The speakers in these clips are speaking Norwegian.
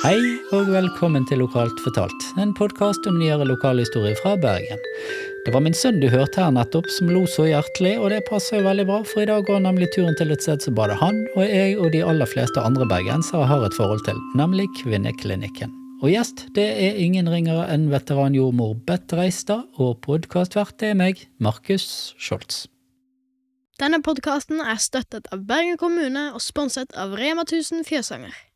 Hei og velkommen til Lokalt fortalt, en podkast om nyere lokalhistorie fra Bergen. Det var min sønn du hørte her nettopp, som lo så hjertelig, og det passer jo veldig bra, for i dag går nemlig turen til et sted som både han og jeg og de aller fleste andre bergensere har et forhold til, nemlig Kvinneklinikken. Og gjest, det er ingen ringere enn veteranjordmor Bett Reistad, og podkastvert er meg, Markus Scholz. Denne podkasten er støttet av Bergen kommune og sponset av Rema 1000 Fjøsanger.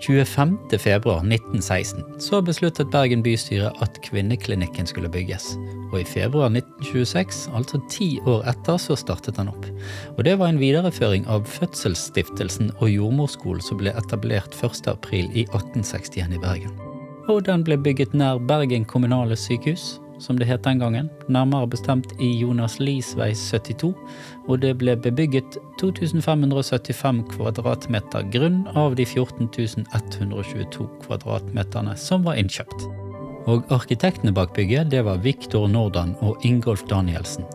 25. februar 1916 så besluttet Bergen bystyre at Kvinneklinikken skulle bygges. Og i februar 1926, altså ti år etter, så startet den opp. Og det var en videreføring av Fødselsstiftelsen og jordmorskolen som ble etablert 1. april i 1861 i Bergen. Og den ble bygget nær Bergen kommunale sykehus, som det het den gangen, nærmere bestemt i Jonas Lies vei 72, og det ble bebygget 2575 kvadratmeter grunn av de 14.122 kvadratmeterne som var innkjøpt. Og arkitektene bak bygget det var Viktor Nordan og Ingolf Danielsen.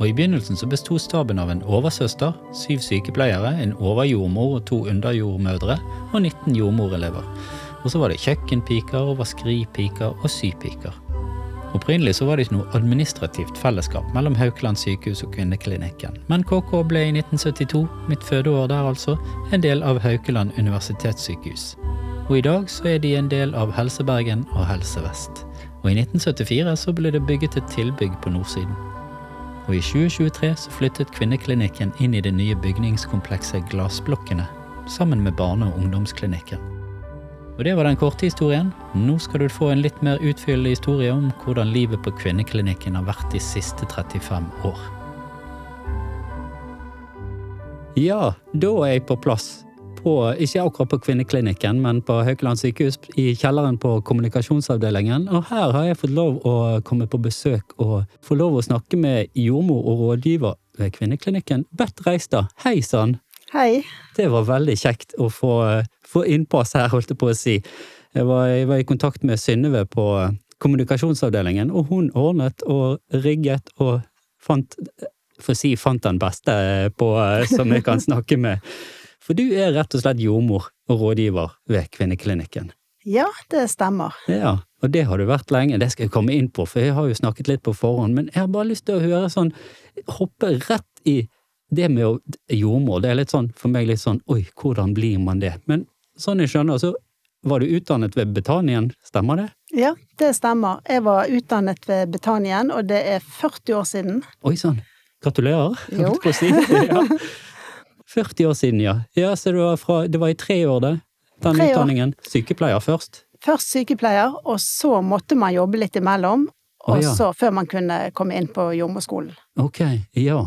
Og I begynnelsen så besto staben av en oversøster, syv sykepleiere, en overjordmor og to underjordmødre og 19 jordmorelever. Og så var det kjøkkenpiker og vaskeripiker og sypiker. Opprinnelig så var det ikke noe administrativt fellesskap mellom Haukeland sykehus og Kvinneklinikken, men KK ble i 1972, mitt fødeår der altså, en del av Haukeland universitetssykehus. Og i dag så er de en del av Helse Bergen og Helse Vest. Og i 1974 så ble det bygget et tilbygg på nordsiden. Og i 2023 så flyttet Kvinneklinikken inn i det nye bygningskomplekset Glassblokkene, sammen med barne- og ungdomsklinikken. Og det var den korte historien. Nå skal du få en litt mer utfyllende historie om hvordan livet på kvinneklinikken har vært de siste 35 år. Ja, da er jeg på plass. På, ikke akkurat på kvinneklinikken, men på Haukeland sykehus, i kjelleren på kommunikasjonsavdelingen. Og her har jeg fått lov å komme på besøk og få lov å snakke med jordmor og rådgiver ved kvinneklinikken, Bett Reistad. Hei sann! Hei. Det var veldig kjekt å få, få innpass her, holdt jeg på å si. Jeg var, jeg var i kontakt med Synnøve på kommunikasjonsavdelingen, og hun ordnet og rigget og fant For å si fant den beste på, som jeg kan snakke med. For du er rett og slett jordmor og rådgiver ved Kvinneklinikken. Ja, det stemmer. Ja, og det har du vært lenge. Det skal jeg komme inn på, for jeg har jo snakket litt på forhånd. Men jeg har bare lyst til å høre sånn Hoppe rett i det med jordmor, det er litt sånn for meg litt sånn oi, hvordan blir man det? Men sånn jeg skjønner, så var du utdannet ved Betanien, stemmer det? Ja, det stemmer. Jeg var utdannet ved Betanien, og det er 40 år siden. Oi sann. Gratulerer, Jo. Ja. 40 år siden, ja. Ja, så det var, fra, det var i tre år, det. Den Tre år. utdanningen. Sykepleier først. Først sykepleier, og så måtte man jobbe litt imellom, og ja. så før man kunne komme inn på jordmorskolen. Ok, ja.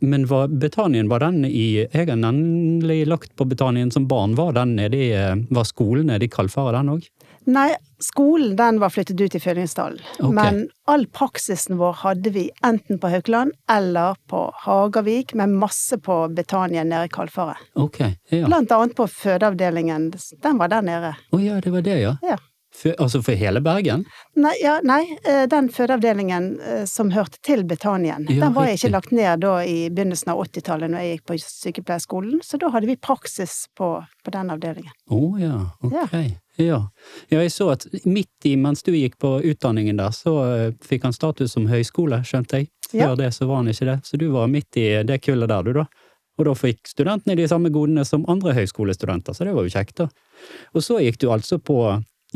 Men var Betanien, var den i Jeg har nemlig lagt på Betanien som barn. Var den nede i eh, Var skolen nede i Kalfaret, den òg? Nei, skolen den var flyttet ut i Fyllingsdalen, Okay. men all praksisen vår hadde vi enten på Haukeland eller på Hagervik, med masse på Betanien nede i Kalfaret. Ok, ja. Blant annet på fødeavdelingen, den var der nede. Å ja, det var det, ja. Ja. For, altså for hele Bergen? Nei, ja, nei, eh, den fødeavdelingen eh, som hørte til Betanien, Ja, den var riktig. ikke lagt ned da i begynnelsen av 80-tallet når jeg gikk på sykepleierskolen, så da hadde vi praksis på, på den avdelingen. Å ja, ok. Ja. ja, jeg så at midt i, mens du gikk på utdanningen der, så eh, fikk han status som høyskole, skjønte jeg. Før Ja. det så var han ikke det. Så du var midt i det kullet der, du da. Og da fikk studentene de samme godene som andre høyskolestudenter, så det var jo kjekt, da. Og så gikk du altså på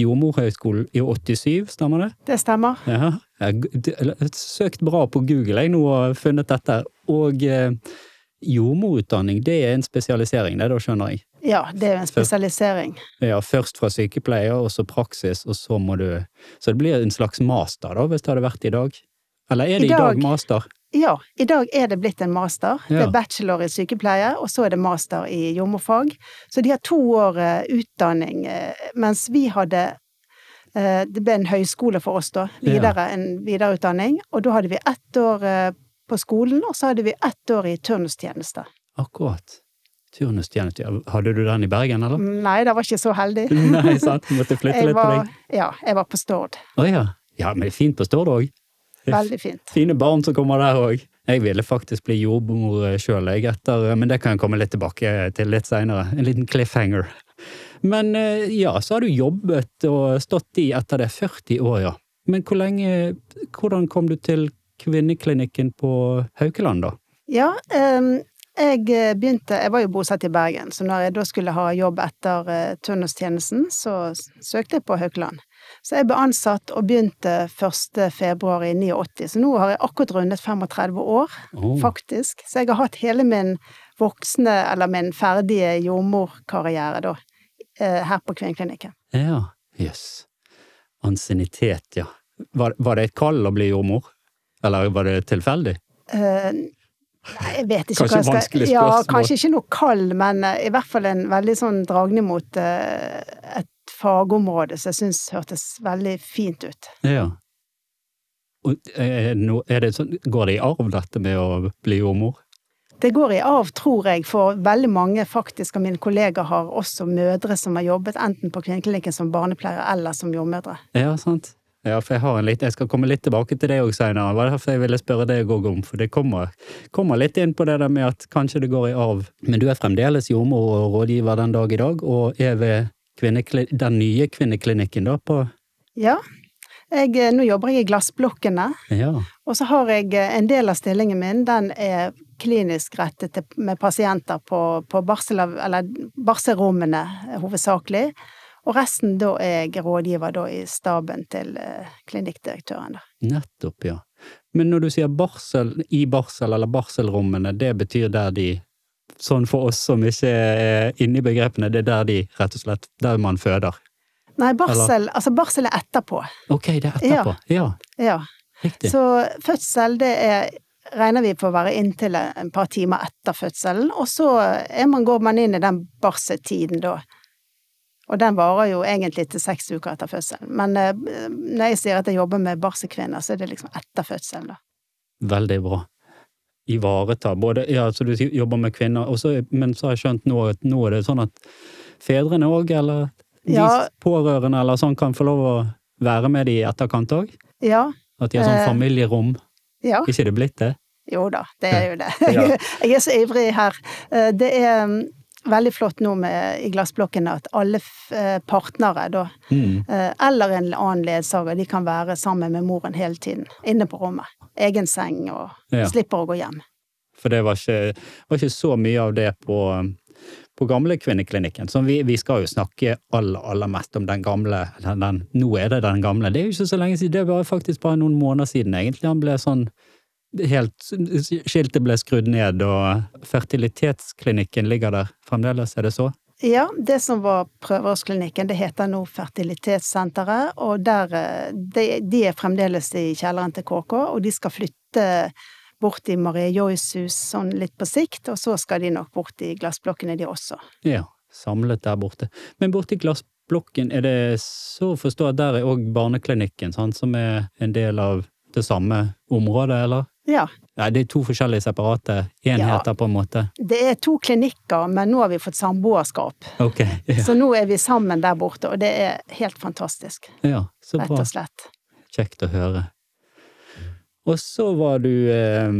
Jordmorhøgskolen i 87, stemmer det? Det stemmer. Ja, jeg har søkt bra på Google jeg nå og funnet dette. Og eh, jordmorutdanning, det er en spesialisering, det da skjønner jeg. Ja, det er en spesialisering. Ja, først fra sykepleier, og så praksis, og så må du Så det blir en slags master, da, hvis det hadde vært i dag? Eller er det i I dag, dag- master? Ja, i dag er det blitt en master. Det er bachelor i sykepleie, og så er det master i jordmorfag. Så de har to år uh, utdanning, uh, mens vi hadde uh, Det ble en høyskole for oss, da. Videre, En videreutdanning. Og da hadde vi ett år på skolen, og så hadde vi ett år i turnustjeneste. Akkurat. Turnustjeneste. Hadde du den i Bergen, eller? Nei, det var ikke så heldig. Nei, sant. Du måtte flytte litt litt på deg. ja, jeg var på Stord. Å ja. Ja, men det er fint på Stord òg. Veldig fint. Fine barn som kommer der òg. Jeg ville faktisk bli jordmor sjøl, etter Men det kan jeg komme litt tilbake til litt seinere. En liten cliffhanger. Men eh, ja, så har du jobbet og stått i etter det 40 år, ja. Men hvor lenge Hvordan kom du til kvinneklinikken på Haukeland, da? Ja, ehm, jeg begynte Jeg var jo bosatt i Bergen, så når jeg da skulle ha jobb etter turnustjenesten, så søkte jeg på Haukeland. Så jeg ble ansatt og begynte 1. februar i 89, så nå har jeg akkurat rundet 35 år, Oh. faktisk. Så jeg har hatt hele min voksne, eller min ferdige jordmorkarriere, da, eh, her på Kvinneklinikken. Ja, jøss. Ansiennitet, ja. Var, var det et kall å bli jordmor? Eller var det tilfeldig? Uh, Nei, jeg vet ikke Kanskje hva jeg skal vanskelig Ja, kanskje ikke noe kall, men eh, i hvert fall en veldig sånn dragning mot et fagområde som jeg syns hørtes veldig fint ut. Ja. Det sånn, går det i arv, dette med å bli jordmor? Det går i arv, tror jeg, for veldig mange faktisk av mine kolleger har også mødre som har jobbet enten på kvinneklinikken som barnepleiere eller som jordmødre. Ja, sant. Ja, for jeg har en litt, jeg skal komme litt tilbake til det òg seinere. Det derfor jeg ville spørre deg òg om, for det kommer, kommer litt inn på det der med at kanskje det går i arv. Men du er fremdeles jordmor og rådgiver den dag i dag, og er ved den nye kvinneklinikken da på Ja. Jeg, eh, nå jobber jeg i Glassblokkene, Ja. og så har jeg eh, en del av stillingen min, den er klinisk rettet med pasienter på, på barsel, eller barselrommene eh, hovedsakelig. Og resten da er jeg rådgiver da i staben til klinikkdirektøren. da. Nettopp, ja. Men når du sier barsel, i barsel eller barselrommene, det betyr der de Sånn for oss som ikke er inne i begrepene, det er der de rett og slett Der man føder. Nei, barsel, altså barsel er etterpå. Ok, det er etterpå. Ja, Ja. riktig. Så fødsel, det er regner vi på å være inntil en par timer etter fødselen, og så man, går man inn i den barseltiden da. Og den varer jo egentlig til seks uker etter fødselen. Men eh, når jeg sier at jeg jobber med barselkvinner, så er det liksom etter fødselen, da. Veldig bra. Ivareta både Ja, så du jobber med kvinner, også, men så har jeg skjønt nå at nå er det sånn at fedrene òg, eller de Ja. pårørende eller sånn, kan få lov å være med de i etterkant òg? Ja. At de har sånn Eh. familierom? Ja. Ikke det blitt det? Jo da, det er jo det. Jeg, Jeg er så ivrig her. Eh, Det er mm, veldig flott nå med, i glassblokkene at alle eh, partnere, da, Mm. eller en annen ledsager, de kan være sammen med moren hele tiden. Inne på rommet. Egen seng, og Ja. slipper å gå hjem. For det var ikke, var ikke så mye av det på, på gamle kvinneklinikken. Så vi, vi skal jo snakke aller, aller mest om den gamle, den, den, nå er det den gamle. Det er jo ikke så lenge siden, det var faktisk bare noen måneder siden egentlig. Han ble sånn helt, skiltet ble skrudd ned, og fertilitetsklinikken ligger der fremdeles, er det så? Ja, det som var prøverørsklinikken, det heter nå Fertilitetssenteret, og der, eh, de, de er fremdeles i kjelleren til KK, og de skal flytte bort i Marie Joys hus sånn litt på sikt, og så skal de nok bort i glassblokkene de også. Ja, samlet der borte. Men borti glassblokken, er det så å forstå at der er òg barneklinikken, sant, som er en del av det samme området, eller? Ja, ja. det er to forskjellige separate enheter, på en måte. det er to klinikker, men nå har vi fått samboerskap. Ok, ja, Så nå er vi sammen der borte, og det er helt fantastisk, ja så rett bra. og slett. Kjekt å høre. Og så var du eh,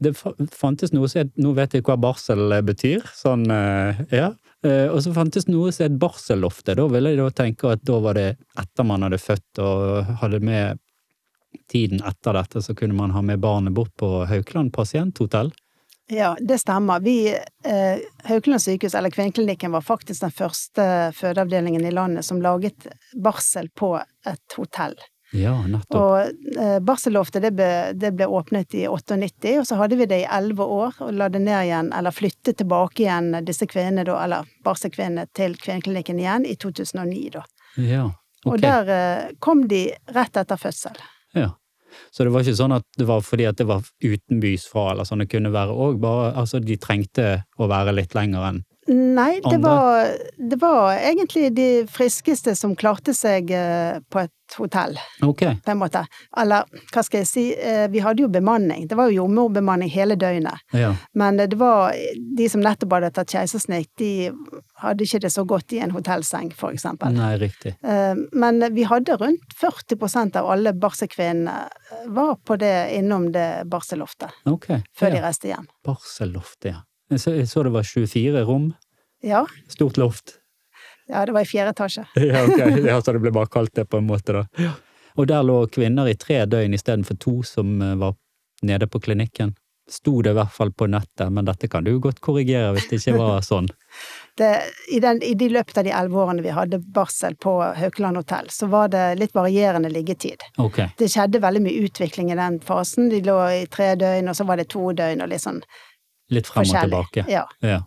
Det fantes noe som het Nå vet jeg hva barsel betyr, sånn eh, ja. Eh, Og så fantes noe som het barselloftet. Da ville jeg da tenke at da var det etter man hadde født og hadde med tiden etter dette, så kunne man ha med barnet bort på Haukeland pasienthotell. Ja, det stemmer. Vi, eh, Haukeland sykehus, eller Kvinneklinikken, var faktisk den første fødeavdelingen i landet som laget barsel på et hotell. Ja, nettopp. Og eh, barselloftet det ble, det ble åpnet i 98, og så hadde vi det i elleve år, og la det ned igjen, eller flyttet tilbake igjen disse kvinnene, da, eller barselkvinnene, til Kvinneklinikken igjen i 2009, da. Ja, Og der eh, kom de rett etter fødsel. Ja. Så det var ikke sånn at det var fordi at det var utenbys fra, eller sånn det kunne være òg, bare altså de trengte å være litt lenger enn Nei, det var, det var egentlig de friskeste som klarte seg eh, på et hotell, Ok. på en måte. Eller, hva skal jeg si, eh, vi hadde jo bemanning. Det var jo jordmorbemanning hele døgnet. Ja. Men det var de som nettopp hadde tatt keisersnitt, de hadde ikke det så godt i en hotellseng, for eksempel. Nei, riktig. Eh, Men vi hadde rundt 40% av alle barselkvinnene eh, var på det innom det barselloftet Ok. før de reiste hjem. Barselloftet, ja. Jeg så, jeg så det var 24 rom. Ja, Stort loft. ja, det var i fjerde etasje. Ja, ok. Ja, så det ble bare kalt det på en måte, da. Og der lå kvinner i tre døgn istedenfor to som eh, var nede på klinikken. Sto det i hvert fall på nettet, men dette kan du godt korrigere hvis det ikke var sånn. Det, i, den, I de løpet av de elleve årene vi hadde barsel på Haukeland hotell, så var det litt varierende liggetid. Okay. Det skjedde veldig mye utvikling i den fasen. De lå i tre døgn, og så var det to døgn, og litt sånn Litt frem og forskjellig. tilbake. Ja. Ja.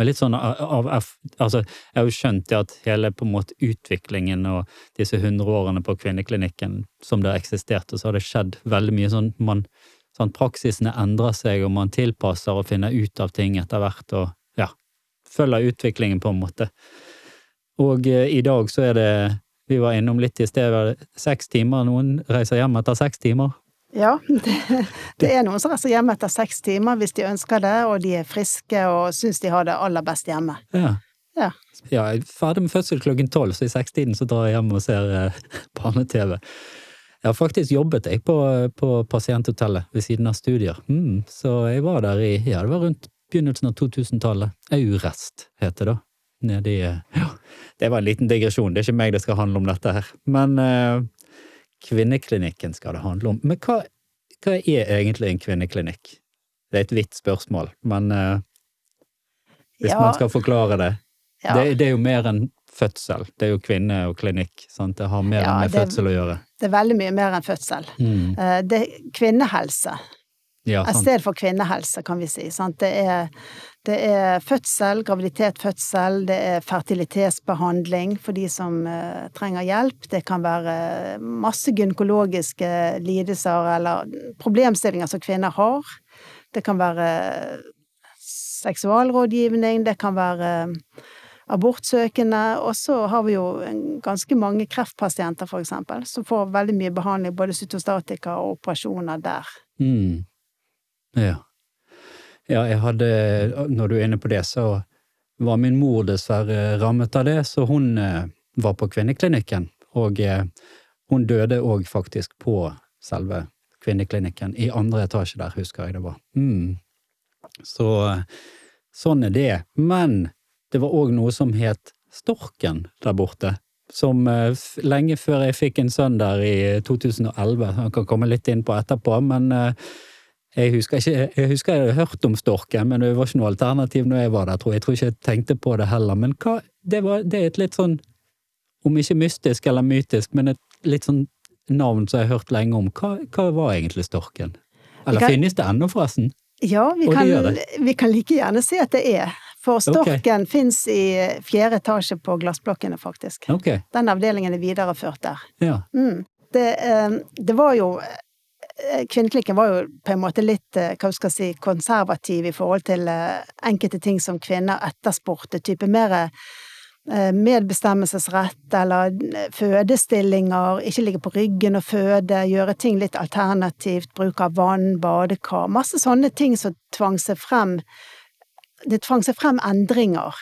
Litt sånn av, av av- Altså, jeg har jo skjønt det at hele på en måte utviklingen og disse hundre årene på kvinneklinikken som det har eksistert, og så har det skjedd veldig mye sånn man sånn Praksisene endrer seg, og man tilpasser og finner ut av ting etter hvert, og følger utviklingen på en måte. Og eh, i dag så er det Vi var innom litt i sted, seks timer. Noen reiser hjem etter seks timer. Ja, det, det er noen som reiser hjem etter seks timer hvis de ønsker det, og de er friske og syns de har det aller best hjemme. Ja. Ja. Ja, jeg er ferdig med fødsel klokken tolv, så i sekstiden så drar jeg hjem og ser eh, barne-TV. Jeg har faktisk jobbet jeg på, på pasienthotellet ved siden av studier, mm, så jeg var der i, ja, det var rundt begynnelsen av 2000-tallet. Aurest heter det da. Nede i, ja, det var en liten digresjon, det er ikke meg det skal handle om dette her. Men eh, kvinneklinikken skal det handle om. Men hva, hva er egentlig en kvinneklinikk? Det er et vidt spørsmål, men eh, hvis Ja. man skal forklare det. Ja, Det, det er jo mer enn fødsel. Det er jo kvinne og klinikk. Sant? Det har mer Ja, med det- fødsel å gjøre. det er veldig mye mer enn fødsel. Mm. Eh, Det er kvinnehelse. Ja, Et sted for kvinnehelse, kan vi si. Sant? Det, er, det er fødsel, graviditet, fødsel, det er fertilitetsbehandling for de som uh, trenger hjelp. Det kan være masse gynekologiske lidelser eller problemstillinger som kvinner har. Det kan være seksualrådgivning, det kan være abortsøkende, og så har vi jo ganske mange kreftpasienter, for eksempel, som får veldig mye behandling, både cytostatika og operasjoner der. Mm. Ja. ja, jeg hadde Når du er inne på det, så var min mor dessverre rammet av det, så hun eh, var på kvinneklinikken. Og eh, hun døde òg faktisk på selve kvinneklinikken, i andre etasje der, husker jeg det var. Mm. Så eh, sånn er det. Men det var òg noe som het Storken der borte. Som lenge før jeg fikk en sønn der i 2011, han kan komme litt inn på etterpå, men jeg husker ikke, jeg husker jeg hadde hørt om storken, men det var ikke noe alternativ når jeg var der, tror jeg. Jeg tror ikke jeg tenkte på det heller. Men hva, det, var, det er et litt sånn, om ikke mystisk eller mytisk, men et litt sånn navn som jeg har hørt lenge om. Hva, hva var egentlig storken? Eller kan- finnes det ennå, forresten? Ja, vi det kan, det. vi kan like gjerne si at det er. For storken fins i fjerde etasje på Glassblokkene, faktisk. Okay. Den avdelingen er videreført der. ja. Mm. Det, eh, det var jo eh, Kvinneklinikken var jo på en måte litt eh, hva skal si, konservativ i forhold til eh, enkelte ting som kvinner etterspurte. Type mer medbestemmelsesrett eller fødestillinger, ikke ligge på ryggen og føde, gjøre ting litt alternativt, bruk av vann, badekar. Masse sånne ting som tvang seg frem Det tvang seg frem endringer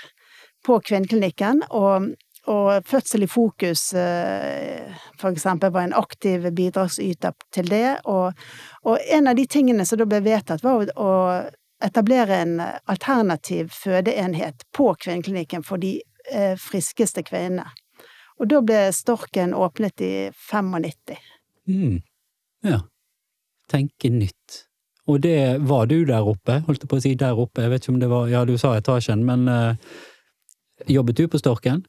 på kvinneklinikken, og og Fødsel i fokus, eh, for eksempel, var en aktiv bidragsyter til det. Og, og en av de tingene som da ble vedtatt, var å- etablere en alternativ fødeenhet på kvinneklinikken for de eh, friskeste kvinnene. Og da ble Storken åpnet i 95. Mm. Ja. Tenke nytt. Og det var du der oppe, holdt jeg på å si der oppe, jeg vet ikke om det var, ja du sa etasjen, men uh, jobbet du på Storken?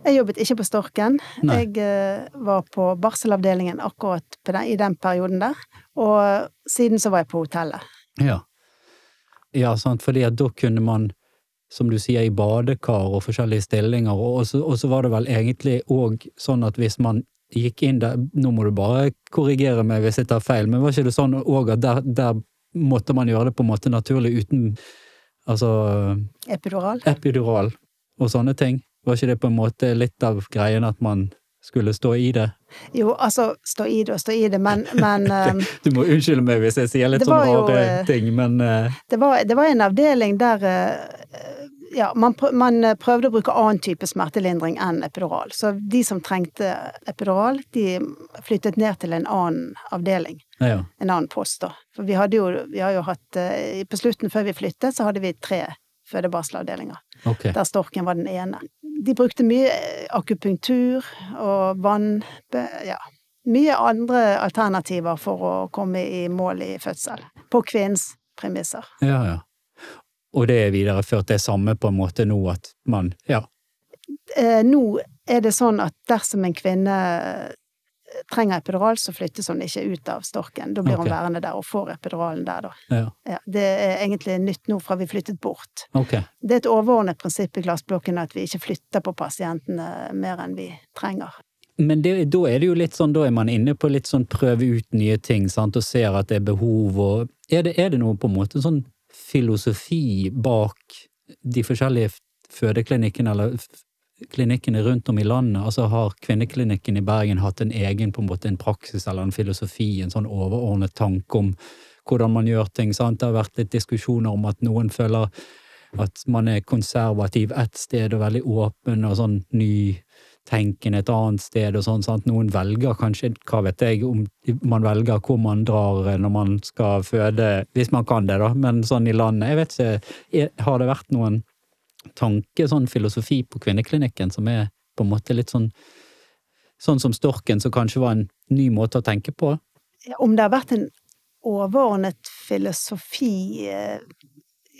Jeg jobbet ikke på Storken. Nei. Jeg eh, var på barselavdelingen akkurat på den, i den perioden der. Og siden så var jeg på hotellet. Ja. Ja, sant, fordi at da kunne man, som du sier, i badekar og forskjellige stillinger, og så, og så var det vel egentlig òg sånn at hvis man gikk inn der, nå må du bare korrigere meg hvis jeg tar feil, men var ikke det sånn òg at der, der måtte man gjøre det på en måte naturlig uten altså Epidural. epidural og sånne ting? Var ikke det på en måte litt av greien at man skulle stå i det? Jo, altså, stå i det og stå i det, men, men eh, Du må unnskylde meg hvis jeg sier litt sånn rare eh, ting, men eh, det, var, det var en avdeling der ja, man, prøv, man prøvde å bruke annen type smertelindring enn epidural. Så de som trengte epidural, de flyttet ned til en annen avdeling. Ja. En annen post, da. For vi hadde jo, vi har jo hatt På slutten, før vi flyttet, så hadde vi tre fødebarselavdelinger. Okay. Der storken var den ene. De brukte mye eh, akupunktur og vann... Ja. Mye andre alternativer for å komme i mål i fødsel. På kvinnens premisser. Ja, ja. Og det er videreført det samme på en måte nå at man Ja. Eh, nå er det sånn at dersom en kvinne trenger epidural, så flyttes hun ikke ut av storken. Da blir okay. hun værende der og får epiduralen der, da. Ja. Ja, det er egentlig nytt nå fra vi flyttet bort. Okay. Det er et overordnet prinsipp i glassblokken at vi ikke flytter på pasientene mer enn vi trenger. Men det, da er det jo litt sånn, da er man inne på litt sånn prøve ut nye ting, sant, og ser at det er behov, og er det, er det noe på en måte sånn filosofi bak de forskjellige fødeklinikkene, eller klinikkene rundt om i landet? Altså har kvinneklinikken i Bergen hatt en egen på en måte en praksis eller en filosofi, en sånn overordnet tanke om hvordan man gjør ting, sant? Det har vært litt diskusjoner om at noen føler at man er konservativ ett sted og veldig åpen og sånn nytenkende et annet sted og sånn, sant. Noen velger kanskje, hva vet jeg, om man velger hvor man drar når man skal føde, hvis man kan det da, men sånn i landet, jeg vet ikke, har det vært noen tanke, sånn filosofi på kvinneklinikken som er på en måte litt sånn, sånn som storken, som kanskje var en ny måte å tenke på? Om det har vært en overordnet filosofi eh,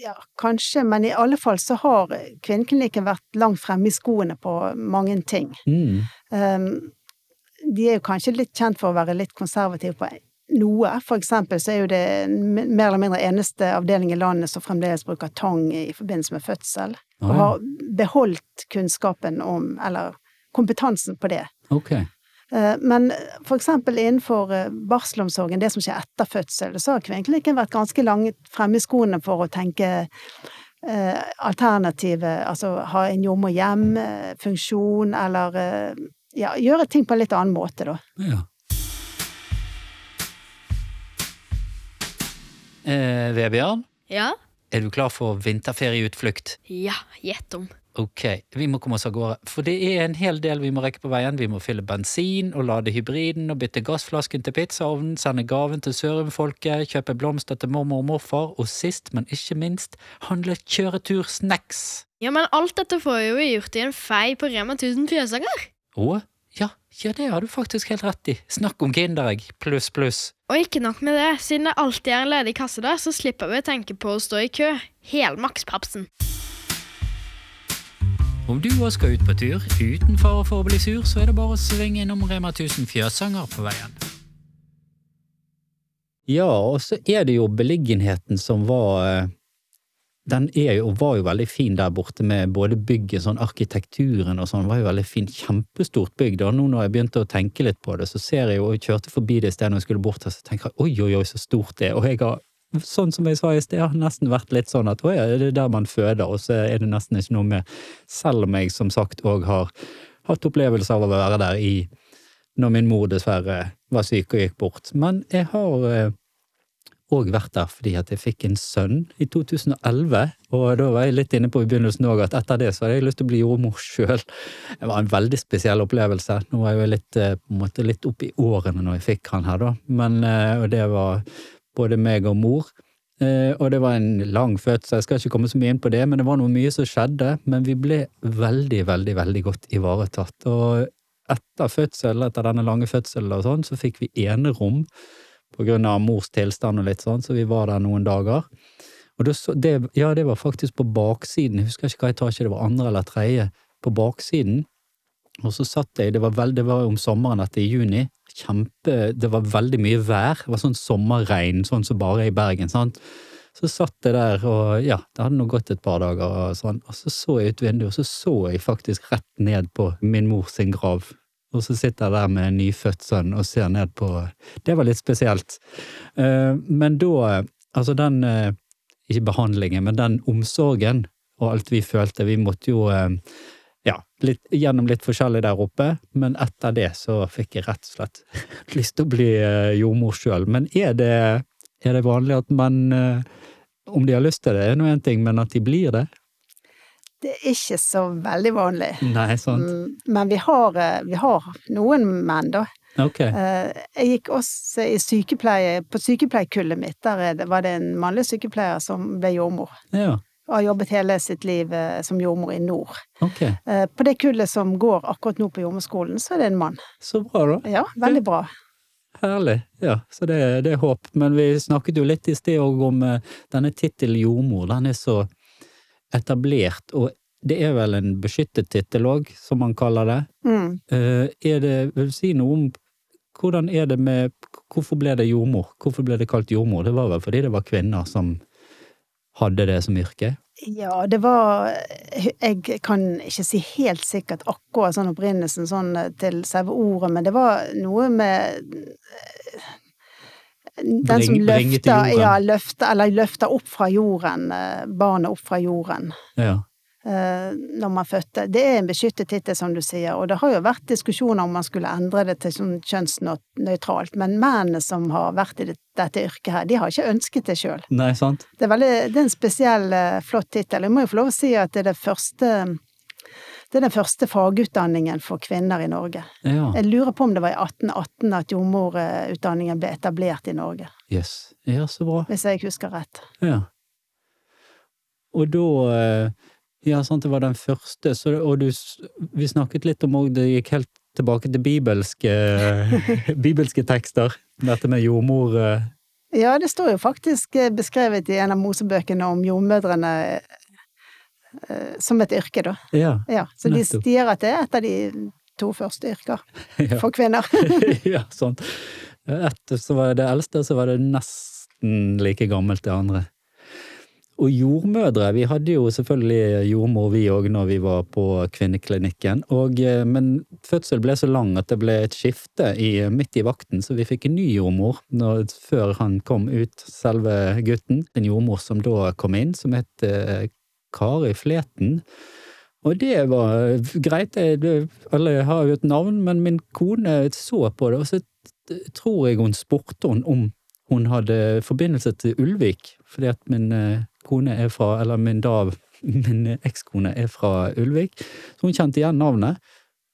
Ja, kanskje, men i alle fall så har kvinneklinikken vært langt fremme i skoene på mange ting. Mm. Um, de er jo kanskje litt kjent for å være litt konservative på noe. For eksempel så er jo det mer eller mindre eneste avdeling i landet som fremdeles bruker tang i forbindelse med fødsel. Ah, Og har beholdt kunnskapen om, eller kompetansen på det. Ok. Eh, Men for eksempel innenfor eh, barselomsorgen, det som skjer etter fødsel, så har kvinneklinikken vært ganske langt fremme i skoene for å tenke eh, alternative, altså ha en jordmor hjem-funksjon, eller ja, gjøre ting på en litt annen måte, da. Ja. Eh, Vebjørn, Ja? er du klar for vinterferieutflukt? Ja, gjett om. Ok, vi må komme oss av gårde, for det er en hel del vi må rekke på veien. Vi må fylle bensin og lade hybriden og bytte gassflasken til pizzaovnen, sende gaven til Sørum-folket, kjøpe blomster til mormor og morfar, og sist, men ikke minst, handle kjøretur-snacks. Ja, men alt dette får jo vi gjort i en fei på Rema 1000 fjøsanger. Å, ja, ja, det har du faktisk helt rett i. Snakk om Kinderegg, pluss, pluss. Og ikke nok med det, siden det alltid er en ledig kasse der, så slipper vi å tenke på å stå i kø. Helmakspapsen. Om du òg skal ut på tur, uten fare for å bli sur, så er det bare å svinge innom Rema 1000 fjøsanger på veien. Ja, og så er det jo beliggenheten som var eh, Den er jo, var jo veldig fin der borte med både bygget, sånn arkitekturen og sånn, var jo veldig fin. Kjempestort bygg. Og nå når jeg begynte å tenke litt på det, så ser jeg jo, jeg kjørte forbi det stedet når jeg skulle bort så tenker jeg oi, oi, oi, så stort det er. Og jeg har sånn som jeg sa i sted, har nesten vært litt sånn at ja, det er der man føder, og så er det nesten ikke noe med Selv om jeg som sagt òg har hatt opplevelse av å være der i når min mor dessverre var syk og gikk bort. Men jeg har òg vært der fordi at jeg fikk en sønn i 2011, og da var jeg litt inne på i begynnelsen òg at etter det så hadde jeg lyst til å bli jordmor sjøl. Det var en veldig spesiell opplevelse. Nå var jeg jo litt, eh, på en måte litt opp i årene når jeg fikk han her, da. Men, eh, og det var både meg og mor. Eh, Og det var en lang fødsel, jeg skal ikke komme så mye inn på det, men det var noe mye som skjedde. Men vi ble veldig, veldig, veldig godt ivaretatt. Og etter fødsel, etter denne lange fødselen og sånn, så fikk vi enerom på grunn av mors tilstand og litt sånn, så vi var der noen dager. Og det, det, ja, det var faktisk på baksiden, jeg husker ikke hva etasje det var, andre eller tredje, på baksiden. Og så satt jeg, det var, veld, det var om sommeren dette i juni, kjempe, det var veldig mye vær, det var sånn sommerregn, sånn som bare i Bergen, sant. Så satt jeg der, og ja, det hadde nå gått et par dager og sånn, og så så jeg ut vinduet, og så så jeg faktisk rett ned på min mors grav. Og så sitter jeg der med en nyfødt sønn og ser ned på Det var litt spesielt. Eh, Men da, altså den eh, Ikke behandlingen, men den omsorgen og alt vi følte, vi måtte jo eh, ja, litt, gjennom litt forskjellig der oppe, men etter det så fikk jeg rett og slett lyst til å bli jordmor sjøl. Men er det, er det vanlig at man, om de har lyst til det, er nå én ting, men at de blir det? Det er ikke så veldig vanlig. Nei, sant? Mm, Men vi har, eh, vi har noen menn, da. Ok. Eh, Jeg gikk også i sykepleie, på sykepleierkullet mitt, der er var det en mannlig sykepleier som ble jordmor. Ja, Og har jobbet hele sitt liv eh, som jordmor i nord. ok. Eh, På det kullet som går akkurat nå på jordmorskolen, så er det en mann. Så bra, da. Ja, veldig bra. Herlig. Ja, så det, det er håp. Men vi snakket jo litt i sted òg om denne tittelen jordmor. Den er så etablert, og det er vel en beskyttet tittel òg, som man kaller det. Mm. Eh, Er det, vil si noe om hvordan er det med Hvorfor ble det jordmor? Hvorfor ble det kalt jordmor? Det var vel fordi det var kvinner som hadde det som yrke? Ja, det var Jeg kan ikke si helt sikkert akkurat sånn opprinnelsen sånn til selve ordet, men det var noe med Den som løfter, ja, løfter, eller løfter opp fra jorden, eh, barnet opp fra jorden. Ja. eh, når man fødte. Det er en beskyttet tittel, som du sier, og det har jo vært diskusjoner om man skulle endre det til sånn kjønnsnøytralt, men mennene som har vært i dette yrket her, de har ikke ønsket det sjøl. Det det er en spesiell, eh, flott tittel. Jeg må jo få lov å si at det er det første det er den første fagutdanningen for kvinner i Norge. Ja. Jeg lurer på om det var i 1818 at jordmorutdanningen ble etablert i Norge, Yes. Ja, så bra. hvis jeg husker rett. Ja. Og da eh, Ja, sant, det var den første, så, og du Vi snakket litt om òg det gikk helt tilbake til bibelske, bibelske tekster. Dette med jordmor eh, Ja, det står jo faktisk eh, beskrevet i en av Mosebøkene om jordmødrene som et yrke, da. Ja. Ja, så de stier sier at det er et av de to første yrker for kvinner. ja, sånn. Ett, så var det eldste, så var det nesten like gammelt det andre. Og jordmødre, vi hadde jo selvfølgelig jordmor vi òg når vi var på kvinneklinikken, og, eh, men fødsel ble så lang at det ble et skifte i, midt i vakten, så vi fikk en ny jordmor når, før han kom ut, selve gutten. En jordmor som da kom inn, som het eh, Kari Fleten. Og det var greit, alle har jo et navn, men min kone så på det, og så tror jeg hun spurte hun om hun hadde forbindelse til Ulvik, fordi at min eh, kone er fra, eller min da, min ekskone er fra Ulvik, så hun kjente igjen navnet.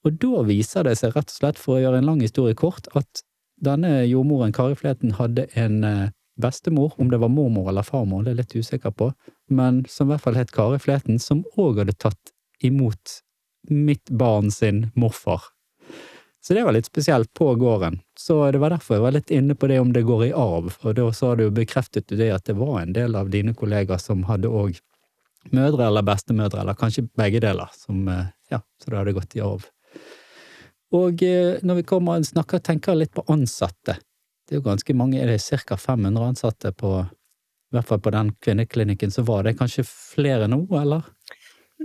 Og da viser det seg rett og slett, for å gjøre en lang historie kort, at denne jordmoren Kari Fleten hadde en eh, bestemor, om det var mormor eller farmor, det er jeg litt usikker på, men som i hvert fall het Kari Fleten, som òg hadde tatt imot mitt barn sin morfar. Så det var litt spesielt på gården. Så det var derfor jeg var litt inne på det om det går i arv, og da sa du bekreftet du det at det var en del av dine kollegaer som hadde òg mødre eller bestemødre, eller kanskje begge deler, som eh, ja, så det hadde gått i arv. Og eh, når vi kommer og snakker, tenker litt på ansatte. Det er jo ganske mange, er det ca. 500 ansatte på, i hvert fall på den kvinneklinikken, så var det kanskje flere nå, eller?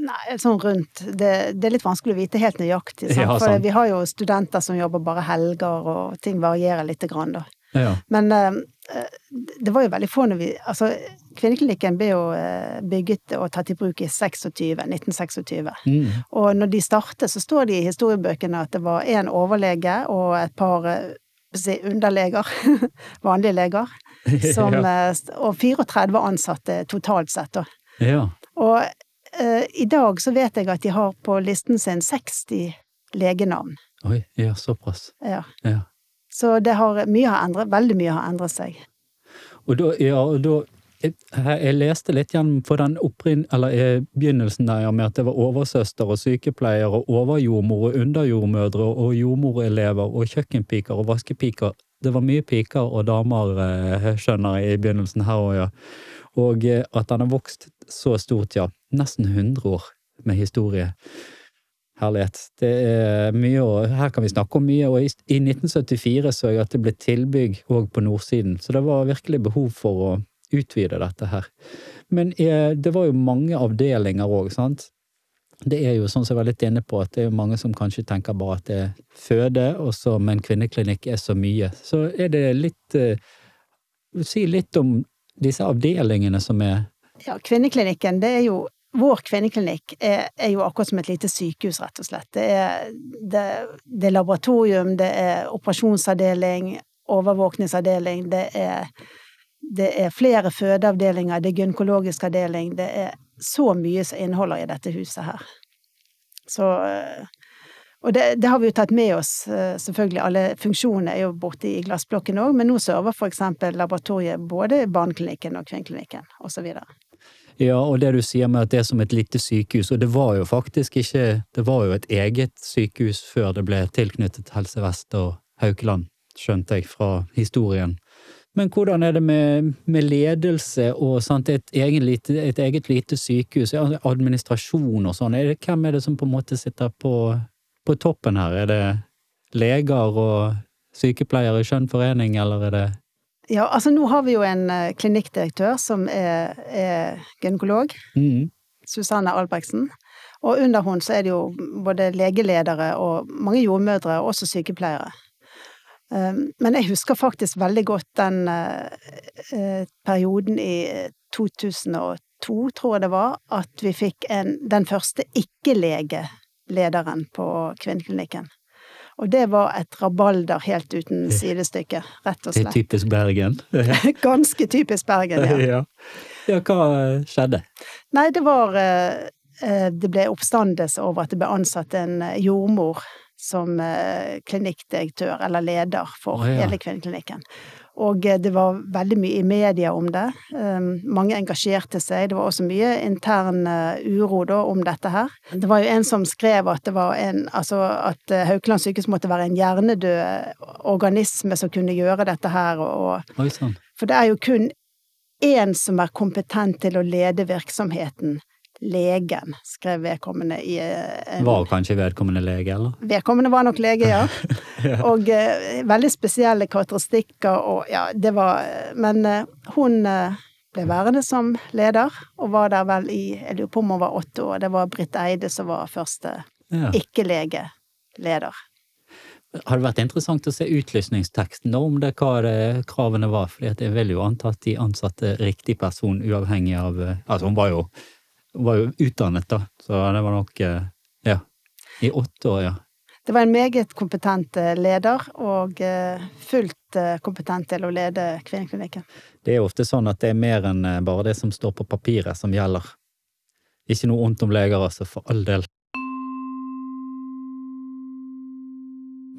Nei, sånn rundt. Det, det er litt vanskelig å vite helt nøyaktig, sant? Ja, for vi har jo studenter som jobber bare helger, og ting varierer lite grann, da. Ja. Men eh, det var jo veldig få når vi Altså, kvinneklinikken ble jo eh, bygget og tatt i bruk i 26, 1926. Mm. Og når de startet, så står det i historiebøkene at det var en overlege og et par eh, si, underleger, vanlige leger, som, ja. eh, og 34 ansatte totalt sett, da. ja. Og eh, i dag så vet jeg at de har på listen sin 60 legenavn. Oi, ja, såpass. Ja. Ja. Så det har, mye har endret, veldig mye har endret seg. Og da, ja, og da jeg, jeg leste litt igjen på den opprinn, eller eh, begynnelsen der med at det var oversøster og sykepleier og overjordmor og underjordmødre og jordmorelever og kjøkkenpiker og vaskepiker. Det var mye piker og damer, eh, skjønner jeg, i begynnelsen her òg, ja. Og eh, at den har vokst så stort, ja. Nesten 100 år med historie. Herlighet. Det er mye, og her kan vi snakke om mye. Og i, i 1974 så jeg at det ble tilbygg òg på nordsiden, så det var virkelig behov for å utvide dette her. Men eh, det var jo mange avdelinger òg, sant. Det er jo sånn som jeg var litt inne på, at det er mange som kanskje tenker bare at det er føde, og så, men kvinneklinikk er så mye. Så er det litt eh, Si litt om disse avdelingene som er Ja, kvinneklinikken, det er jo Vår kvinneklinikk er, er jo akkurat som et lite sykehus, rett og slett. Det er, det, det er laboratorium, det er operasjonsavdeling, overvåkningsavdeling, det er, det er flere fødeavdelinger, det er gynekologisk avdeling, det er så mye som inneholder i dette huset her. Så eh, Og det, det har vi jo tatt med oss, eh, selvfølgelig. Alle funksjonene er jo borte i glassblokken òg, men nå server for eksempel laboratoriet både barneklinikken og kvinneklinikken osv. Ja, og det du sier med at det er som et lite sykehus, og det var jo faktisk ikke Det var jo et eget sykehus før det ble tilknyttet Helse Vest og Haukeland, skjønte jeg fra historien. Men hvordan er det med, med ledelse og sant, et, egen et, eget lite sykehus, administrasjon og sånn? Hvem er det som på en måte sitter på, på toppen her? Er det leger og sykepleiere i skjønn forening, eller er det Ja, altså nå har vi jo en uh, klinikkdirektør som er, er gynekolog. mm. Susanne Albrektsen. Og under henne så er det jo både legeledere og mange jordmødre, og også sykepleiere. Um, men jeg husker faktisk veldig godt den uh, perioden i 2002, tror jeg det var, at vi fikk en, den første ikke-legelederen på kvinneklinikken. Og det var et rabalder helt uten sidestykke, rett og slett. Det er typisk Bergen. Ganske typisk Bergen, ja. ja. ja, hva skjedde? Nei, det var eh, eh, Det ble oppstandelse over at det ble ansatt en eh, jordmor som eh, klinikkdirektør, eller leder, for oh, ja. hele kvinneklinikken. Og eh, det var veldig mye i media om det. Um, mange engasjerte seg. Det var også mye intern eh, uro da om dette her. Det var jo en som skrev at det var en Altså at Haukeland sykehus måtte være en hjernedød organisme som kunne gjøre dette her, og, og Oi sann. for det er jo kun én som er kompetent til å lede virksomheten. Legen, skrev vedkommende i eh, en Var kanskje vedkommende lege, eller? Vedkommende var nok lege, ja. Og eh, veldig spesielle karakteristikker og ja, det var Men eh, hun eh, ble værende som leder, og var der vel i Jeg lurer på om hun var åtte år. Det var Britt Eide som var første Ja. ikke-legeleder. Har det vært interessant å se utlysningsteksten om det hva det kravene var? At jeg vil jo anta at de ansatte riktig person uavhengig av eh, Altså, hun var jo, var jo utdannet, da, så det var nok eh, Ja. I åtte år, ja. Det var en meget kompetent eh, leder, og eh, fullt kompetent til å lede kvinneklinikken. Det er jo ofte sånn at det er mer enn bare det som står på papiret som gjelder. Ikke noe ondt om leger, altså, for all del.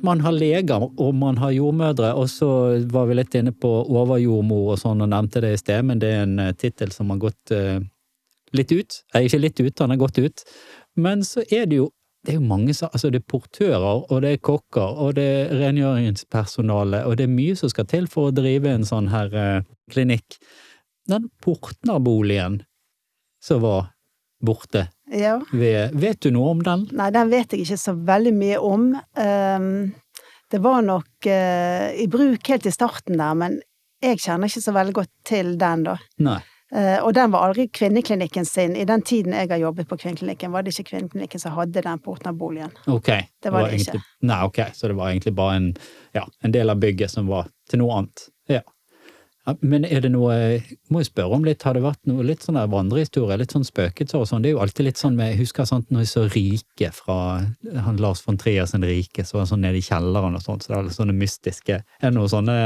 Man har leger, og man har jordmødre, og så var vi litt inne på overjordmor og sånn, og nevnte det i sted, men det er en tittel som har gått litt ut. Eh, ikke litt ut, han har gått ut. Men så er det jo det er jo mange Altså, det er portører, og det er kokker, og det er rengjøringspersonale, og det er mye som skal til for å drive en sånn her eh, klinikk. Den Portner-boligen som var borte Ja. ved Vet du noe om den? Nei, den vet jeg ikke så veldig mye om. Um, det var nok uh, i bruk helt i starten der, men jeg kjenner ikke så veldig godt til den, da. Nei. Eh, og den var aldri kvinneklinikken sin. I den tiden jeg har jobbet på kvinneklinikken, var det ikke kvinneklinikken som hadde den Portner-boligen. Ok. Det var det ikke. egentlig, Nei, ok, så det var egentlig bare en, ja, en del av bygget som var til noe annet. Ja. Ja, men er det noe Må jeg spørre om litt, har det vært noe litt sånn der vandrehistorie, litt sånn spøkelser og sånn? Det er jo alltid litt sånn med Jeg husker sånn når jeg så Rike fra han Lars von Trier sin Rike, så var han sånn nede i kjelleren og sånt, så det er litt sånne mystiske Er det noe sånne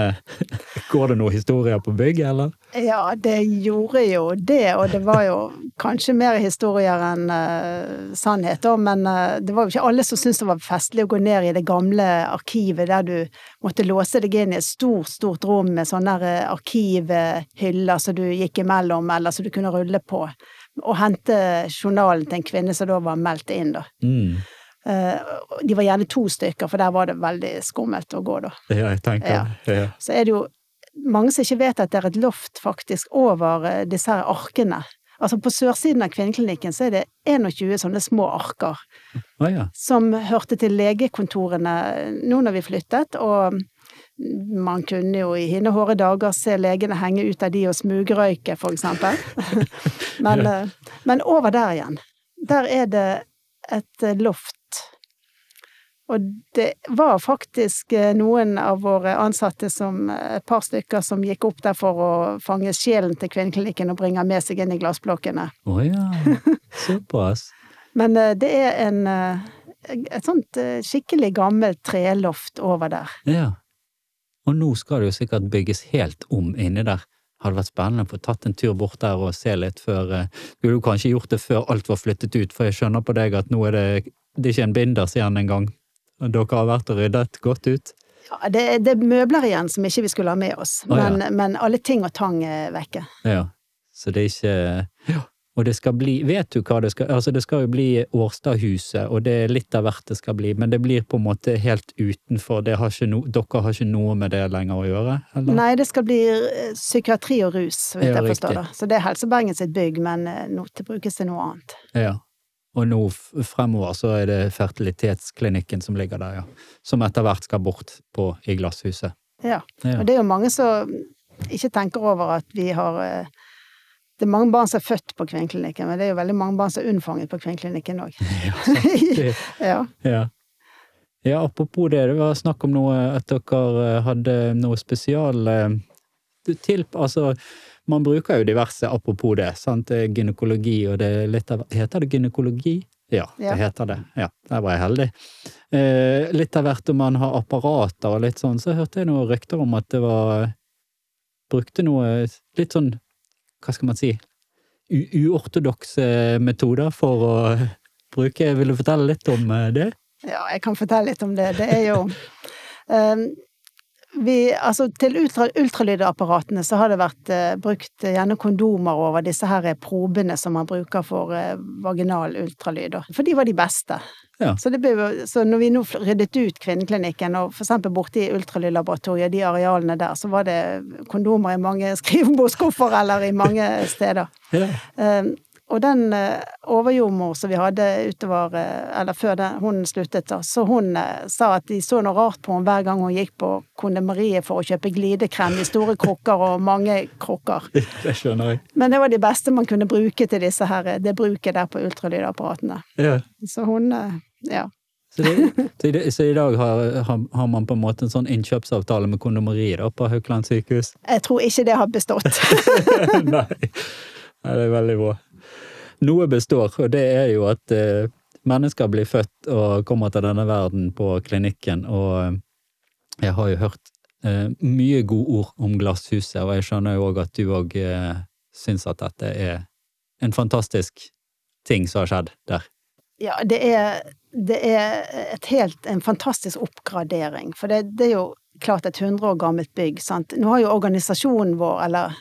Går det noen historier på bygget, eller? Ja, det gjorde jo det, og det var jo kanskje mer historier enn uh, sannhet, da, men uh, det var jo ikke alle som syntes det var festlig å gå ned i det gamle arkivet der du måtte låse deg inn i et stort, stort rom med sånne eh, arkivhyller som du gikk imellom, eller som du kunne rulle på, og hente journalen til en kvinne som da var meldt inn, da. Mm. Eh, De var gjerne to stykker, for der var det veldig skummelt å gå, da. Ja, jeg tenker Ja. ja. så er det jo mange som ikke vet at det er et loft faktisk over eh, disse her arkene. Altså på sørsiden av kvinneklinikken så er det 21 sånne små arker Å ja. som hørte til legekontorene nå når vi flyttet, og man kunne jo i hine hårde dager se legene henge ut av de og smugrøyke, for eksempel. men, eh, men over der igjen, der er det et eh, loft. Og det var faktisk eh, noen av våre ansatte som, et par stykker, som gikk opp der for å fange sjelen til kvinneklinikken og bringe med seg inn i glassblokkene. Å ja. Såpass. Men det er en, et sånt skikkelig gammelt treloft over der. Ja. Og nå skal det jo sikkert bygges helt om inni der. hadde vært spennende å få tatt en tur bort der og se litt før eh, Skulle jo kanskje gjort det før alt var flyttet ut, for jeg skjønner på deg at nå er det, det er ikke en binders igjen engang. Dere har vært og ryddet godt ut. Ja, det, det er møbler igjen som ikke vi skulle ha med oss, Å, ja. men, men alle ting og tang er vekke. Ja. Så det er ikke Ja. Og det skal bli Vet du hva det skal Altså, det skal jo bli Årstadhuset, og det er litt av hvert det skal bli, men det blir på en måte helt utenfor. Det har no, dere har ikke noe med det lenger å gjøre, eller? Nei, det skal bli eh, psykiatri og rus, hvis Ja, jeg forstår det. Så det er Helse Bergen sitt bygg, men eh, nå det brukes til noe annet. Ja. Og nå fremover så er det fertilitetsklinikken som ligger der, ja. Som etter hvert skal bort på, i Glasshuset. Ja. Ja. Og det er jo mange som ikke tenker over at vi har eh, Det er mange barn som er født på kvinneklinikken, men det er jo veldig mange barn som er unnfanget på kvinneklinikken òg. Ja. Ja. Ja. apropos det, det var snakk om noe at dere eh, hadde noe spesial eh, til Altså, man bruker jo diverse apropos det, sant, er gynekologi og det er litt av Heter det gynekologi? Ja, Ja. det heter det. Ja, der var jeg heldig. Eh, litt av hvert om man har apparater og litt sånn, så hørte jeg noen rykter om at det var Brukte noe litt sånn, hva skal man si, uortodokse metoder for å bruke Vil du fortelle litt om eh, det? ja, jeg kan fortelle litt om det. Det er jo eh, vi, altså til ultra, ultralydapparatene så har det vært eh, brukt eh, gjerne kondomer over disse her probene som man bruker for eh, vaginal ultralyd. For de var de beste. Ja. Så, det ble, så når vi nå ryddet ut kvinneklinikken, og eksempel borte i ultralydlaboratoriet, de arealene der, så var det kondomer i mange skrivebordsskuffer eller i mange steder. Ja. Eh, og den eh, overjordmor som vi hadde utover, eh, eller før den, hun sluttet, da, så hun eh, sa at de så noe rart på henne hver gang hun gikk på kondemeriet for å kjøpe glidekrem i store krukker og mange krukker. Det skjønner jeg. Men det var de beste man kunne bruke til disse her, det bruket der på ultralydapparatene. Ja. Så hun, ja. Så, det, så, i, så i dag har, har, har man på en måte en sånn innkjøpsavtale med kondomeriet da, på Haukeland sykehus? Jeg tror ikke det har bestått. Nei. Nei, det er veldig bra. Noe består, og det er jo at eh, mennesker blir født og kommer til denne verden på klinikken, og eh, jeg har jo hørt eh, mye gode ord om Glasshuset, og jeg skjønner jo òg at du òg eh, syns at dette er en fantastisk ting som har skjedd der. Ja, det er, det er helt, en fantastisk oppgradering. For det, det er jo klart et 100 år gammelt bygg, sant. Nå har jo organisasjonen vår, eller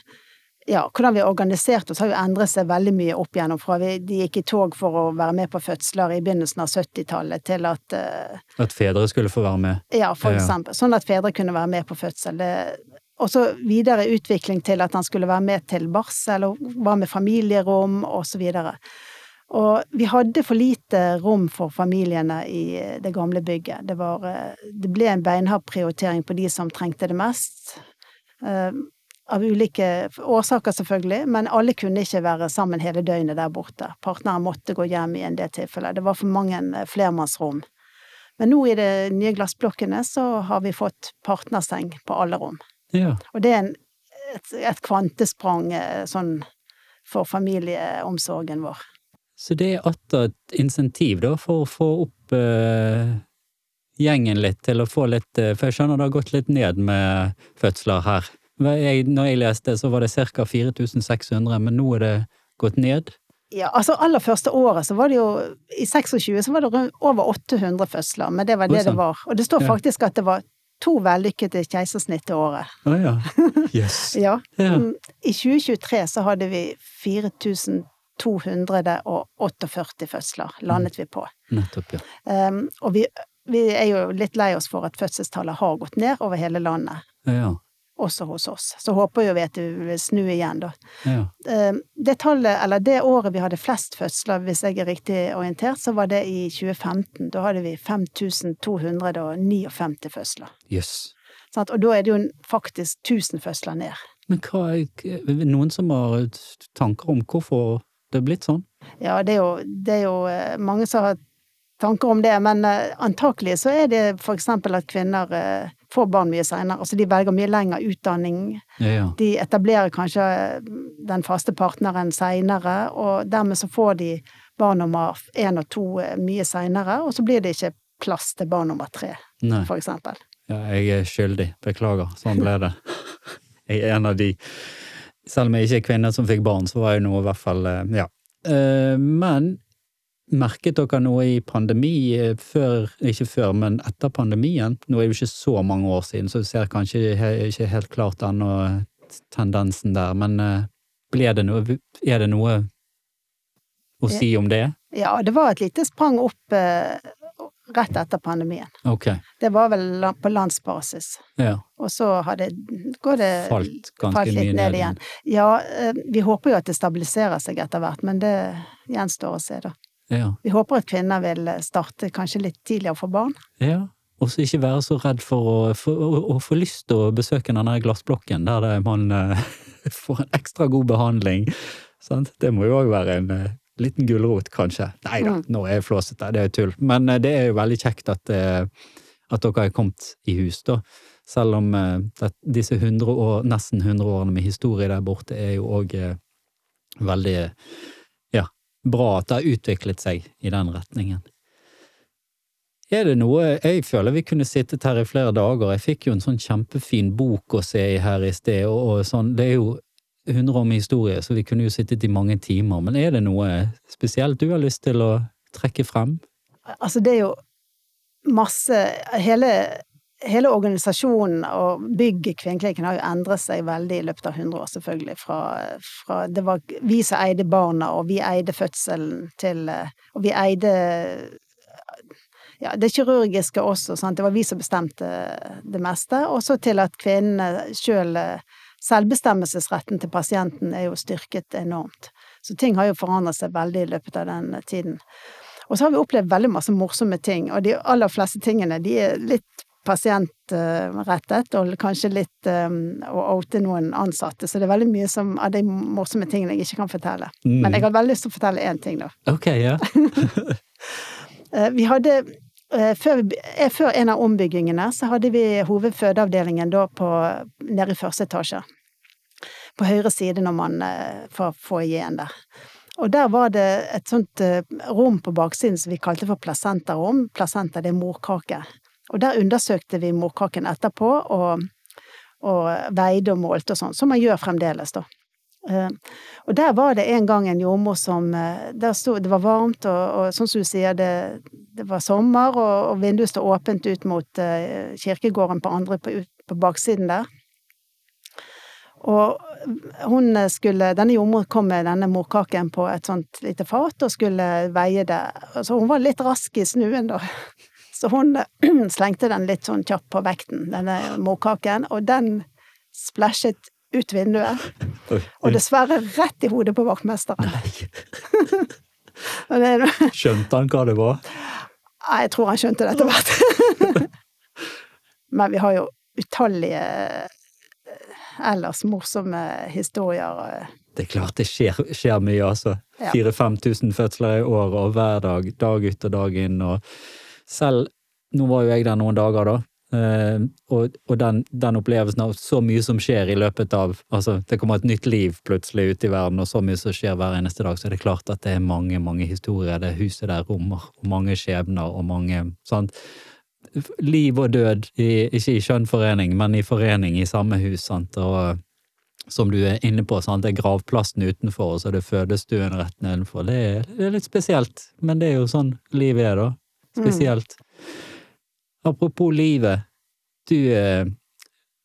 ja, hvordan vi har organisert oss, har jo endret seg veldig mye opp igjennom fra vi de gikk i tog for å være med på fødsler i begynnelsen av 70-tallet, til at uh, At fedre skulle få være med. Ja, for Ja. eksempel. Sånn at fedre kunne være med på fødsel. Det, og så videre utvikling til at han skulle være med til barsel, og var med familierom, og så videre. Og vi hadde for lite rom for familiene i det gamle bygget. Det var eh, Det ble en beinhard prioritering på de som trengte det mest. Eh, Av ulike årsaker, selvfølgelig, men alle kunne ikke være sammen hele døgnet der borte. Partneren måtte gå hjem i en del tilfeller. Det var for mange eh, flermannsrom. Men nå i de nye glassblokkene så har vi fått partnerseng på alle rom. Ja. Og det er en, et, et kvantesprang eh, sånn for familieomsorgen vår. Så det er atter et insentiv da, for å få opp uh, gjengen litt, til å få litt For jeg skjønner det har gått litt ned med fødsler her. Jeg, når jeg leste, så var det ca. 4600, men nå er det gått ned. Ja, altså aller første året så var det jo I 26 så var det over 800 fødsler, men det var det det var. Og det står faktisk at det var to vellykkede keisersnitt i året. Å ja. Yes. Ja. Ja. Mm, I 2023 så hadde vi 4248 fødsler, landet vi på. Nettopp, ja. Um, og vi, vi er jo litt lei oss for at fødselstallet har gått ned over hele landet, Ja, Ja. Også hos oss. Så håper jo vi at det vil snu igjen, da. ja. Um, det tallet, eller det året vi hadde flest fødsler, hvis jeg er riktig orientert, så var det i 2015. Da hadde vi 5259 fødsler. Sant? Og da er det jo faktisk 1000 fødsler ned. Men hva er Noen som har tanker om hvorfor det er blitt sånn? Ja, det er jo, det er jo eh, mange som har tanker om det, men eh, antakelig så er det for eksempel at kvinner eh, får barn mye seinere. Altså de velger mye lengre utdanning. Ja, ja. De etablerer kanskje den faste partneren seinere, og dermed så får de barn nummer én og to eh, mye seinere, og så blir det ikke plass til barn nummer tre, Nei. for eksempel. Ja, jeg er skyldig. Beklager. Sånn ble det. Jeg er en av de. Selv om jeg ikke er kvinne som fikk barn, så var jeg nå i hvert fall eh, Ja. Eh, Men merket dere noe i pandemi eh, før, ikke før, men etter pandemien? Nå er det jo ikke så mange år siden, så du ser kanskje ikke helt klart ennå tendensen der, men eh, ble det noe Er det noe å si om det? Ja, det var et lite sprang opp eh, rett etter pandemien. Okay. Det var vel på landsbasis. Ja. Og så har det, går det Falt falt litt ned igjen. Ja, vi håper jo at det stabiliserer seg etter hvert, men det gjenstår å se, da. Ja. Vi håper at kvinner vil starte kanskje litt tidligere for barn. ja. Og så ikke være så redd for å, for, å, å få lyst til å besøke den der glassblokken, der man uh, får en ekstra god behandling. Sant? Det må jo òg være en uh, liten gulrot, kanskje. Nei da, Mm. nå er jeg flåsete, det er tull. Men uh, det er jo veldig kjekt at, at dere er kommet i hus, da. Selv om det, disse 100 år, nesten 100 årene med historie der borte er jo òg veldig bra at det har utviklet seg i den retningen. Er det noe Jeg føler vi kunne sittet her i flere dager. Jeg fikk jo en sånn kjempefin bok å se i her i sted, og, og sånn Det er jo 100 år med historie, så vi kunne jo sittet i mange timer. Men er det noe spesielt du har lyst til å trekke frem? Altså, det er jo masse Hele, hele organisasjonen og bygget Kvinneklinikken har jo endret seg veldig i løpet av 100 år, selvfølgelig. Fra, fra Det var vi som eide barna, og vi eide fødselen til Og vi eide ja, det kirurgiske også, sant. Det var vi som bestemte det meste. Og så til at kvinnene sjøl Selvbestemmelsesretten til pasienten er jo styrket enormt. Så ting har jo forandret seg veldig i løpet av den tiden. Og så har vi opplevd veldig masse morsomme ting, og de aller fleste tingene de er litt pasientrettet, og kanskje litt um, å oute noen ansatte, så det er veldig mye som, av de morsomme tingene jeg ikke kan fortelle. Mm. Men jeg hadde veldig lyst til å fortelle én ting, da. Ok, ja. Eh, Vi hadde eh, før, før en av ombyggingene så hadde vi hovedfødeavdelingen da på, nede i første etasje. På høyre side når man får foajeen der. Og der var det et sånt rom på baksiden som vi kalte for placenterrom Placenta, det er morkake. Og der undersøkte vi morkaken etterpå, og, og veide og målte og sånn, som man gjør fremdeles, da. Eh, og der var det en gang en jordmor som eh, Der sto Det var varmt, og, og sånn som du sier, det, det var sommer, og, og vinduet sto åpent ut mot uh, kirkegården på andre på, på baksiden der. Og hun skulle Denne jordmoren kom med denne morkaken på et sånt lite fat og skulle veie det. Så hun var litt rask i snuen, da. Så hun slengte den litt sånn kjapt på vekten, denne morkaken, og den splæsjet ut vinduet. Og dessverre rett i hodet på vaktmesteren. Er Skjønte han hva det var? Nei, jeg tror han skjønte det etter hvert. Men vi har jo utallige eh, ellers morsomme historier. eh. Det er klart det skjer, skjer mye, altså. Ja. 4000-5000 fødsler i året, og hver dag, dag ut og dag inn, og selv Nå var jo jeg der noen dager, da. Uh, og og den, den opplevelsen av så mye som skjer i løpet av Altså, det kommer et nytt liv plutselig ute i verden, og så mye som skjer hver eneste dag, så er det klart at det er mange, mange historier det huset der rommer, og mange skjebner og mange sant? Liv og død, i, ikke i skjønn forening, men i forening i samme hus, sant, og som du er inne på, sant? det er gravplassen utenfor, og så er det fødestuen rett nedenfor. Det er, det er litt spesielt, men det er jo sånn livet er, da. Spesielt. Apropos livet, du eh,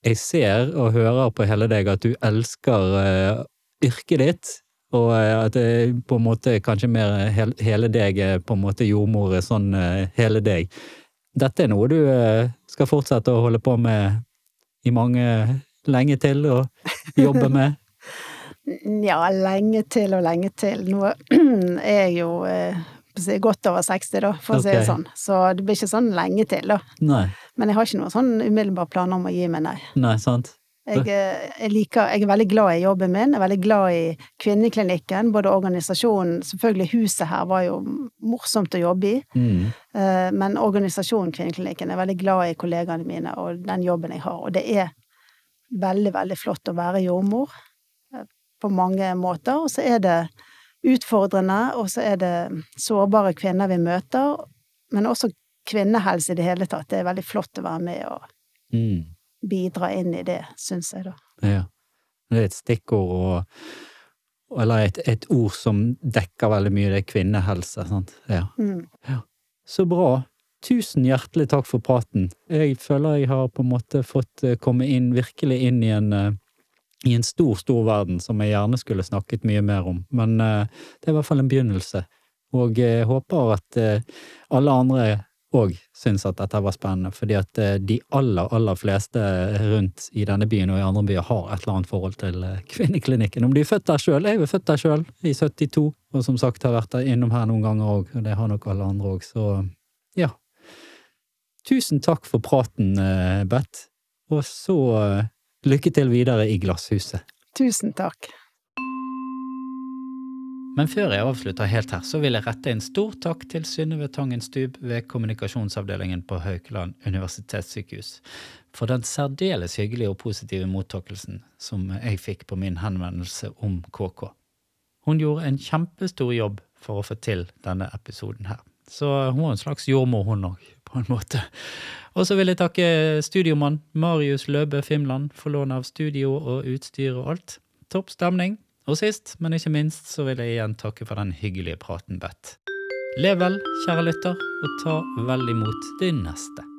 Jeg ser og hører på hele deg at du elsker uh, yrket ditt, og eh, at det på en måte kanskje mer hel, hele deg er på en måte jordmor sånn hele deg. Dette er noe du skal fortsette å holde på med i mange lenge til, og jobbe med? Ja, lenge til og lenge til. Nå er jeg jo godt over 60, da, for å si det sånn. Så det blir ikke sånn lenge til, da. Nei. Men jeg har ikke noen sånn umiddelbar planer om å gi meg, nei. Nei, sant? Jeg, eh, jeg, liker, jeg er veldig glad i jobben min, jeg er veldig glad i kvinneklinikken, både organisasjonen Selvfølgelig huset her var jo morsomt å jobbe i, Mm. eh, men organisasjonen Kvinneklinikken jeg er veldig glad i kollegaene mine og den jobben jeg har. Og det er veldig, veldig flott å være jordmor eh, på mange måter. Og så er det utfordrende, og så er det sårbare kvinner vi møter, men også kvinnehelse i det hele tatt. Det er veldig flott å være med og Mm. bidra inn i det, syns jeg, da. Ja. Det er et stikkord og Eller et, et ord som dekker veldig mye, det er kvinnehelse. sant? Ja. Mm. Så bra. Tusen hjertelig takk for praten. Jeg føler jeg har på en måte fått eh, komme inn, virkelig inn i en, eh, i en stor, stor verden som jeg gjerne skulle snakket mye mer om. Men eh, det er i hvert fall en begynnelse. Og jeg håper at eh, alle andre òg syns at dette var spennende, fordi at eh, de aller, aller fleste rundt i denne byen og i andre byer har et eller annet forhold til eh, kvinneklinikken. Om de er født der sjøl. Jeg er født der sjøl, i 72, og som sagt har vært der innom her noen ganger òg, og det har nok alle andre òg, så ja. Tusen takk for praten, Bett, og så eh, lykke til videre i Glasshuset. Tusen takk. Men før jeg avslutter helt her, så vil jeg rette en stor takk til Synnøve Tangen Stub ved kommunikasjonsavdelingen på Haukeland universitetssykehus for den særdeles hyggelige og positive mottakelsen som jeg fikk på min henvendelse om KK. Hun gjorde en kjempestor jobb for å få til denne episoden her. Så hun var en slags jordmor, hun òg, på en måte. Og så vil jeg takke studiomann Marius Løbe Fimland for lån av studio og utstyr og alt. Topp stemning. Og sist, men ikke minst, så vil jeg igjen takke for den hyggelige praten, Bett. Lev vel, kjære lytter, og ta vel imot din neste.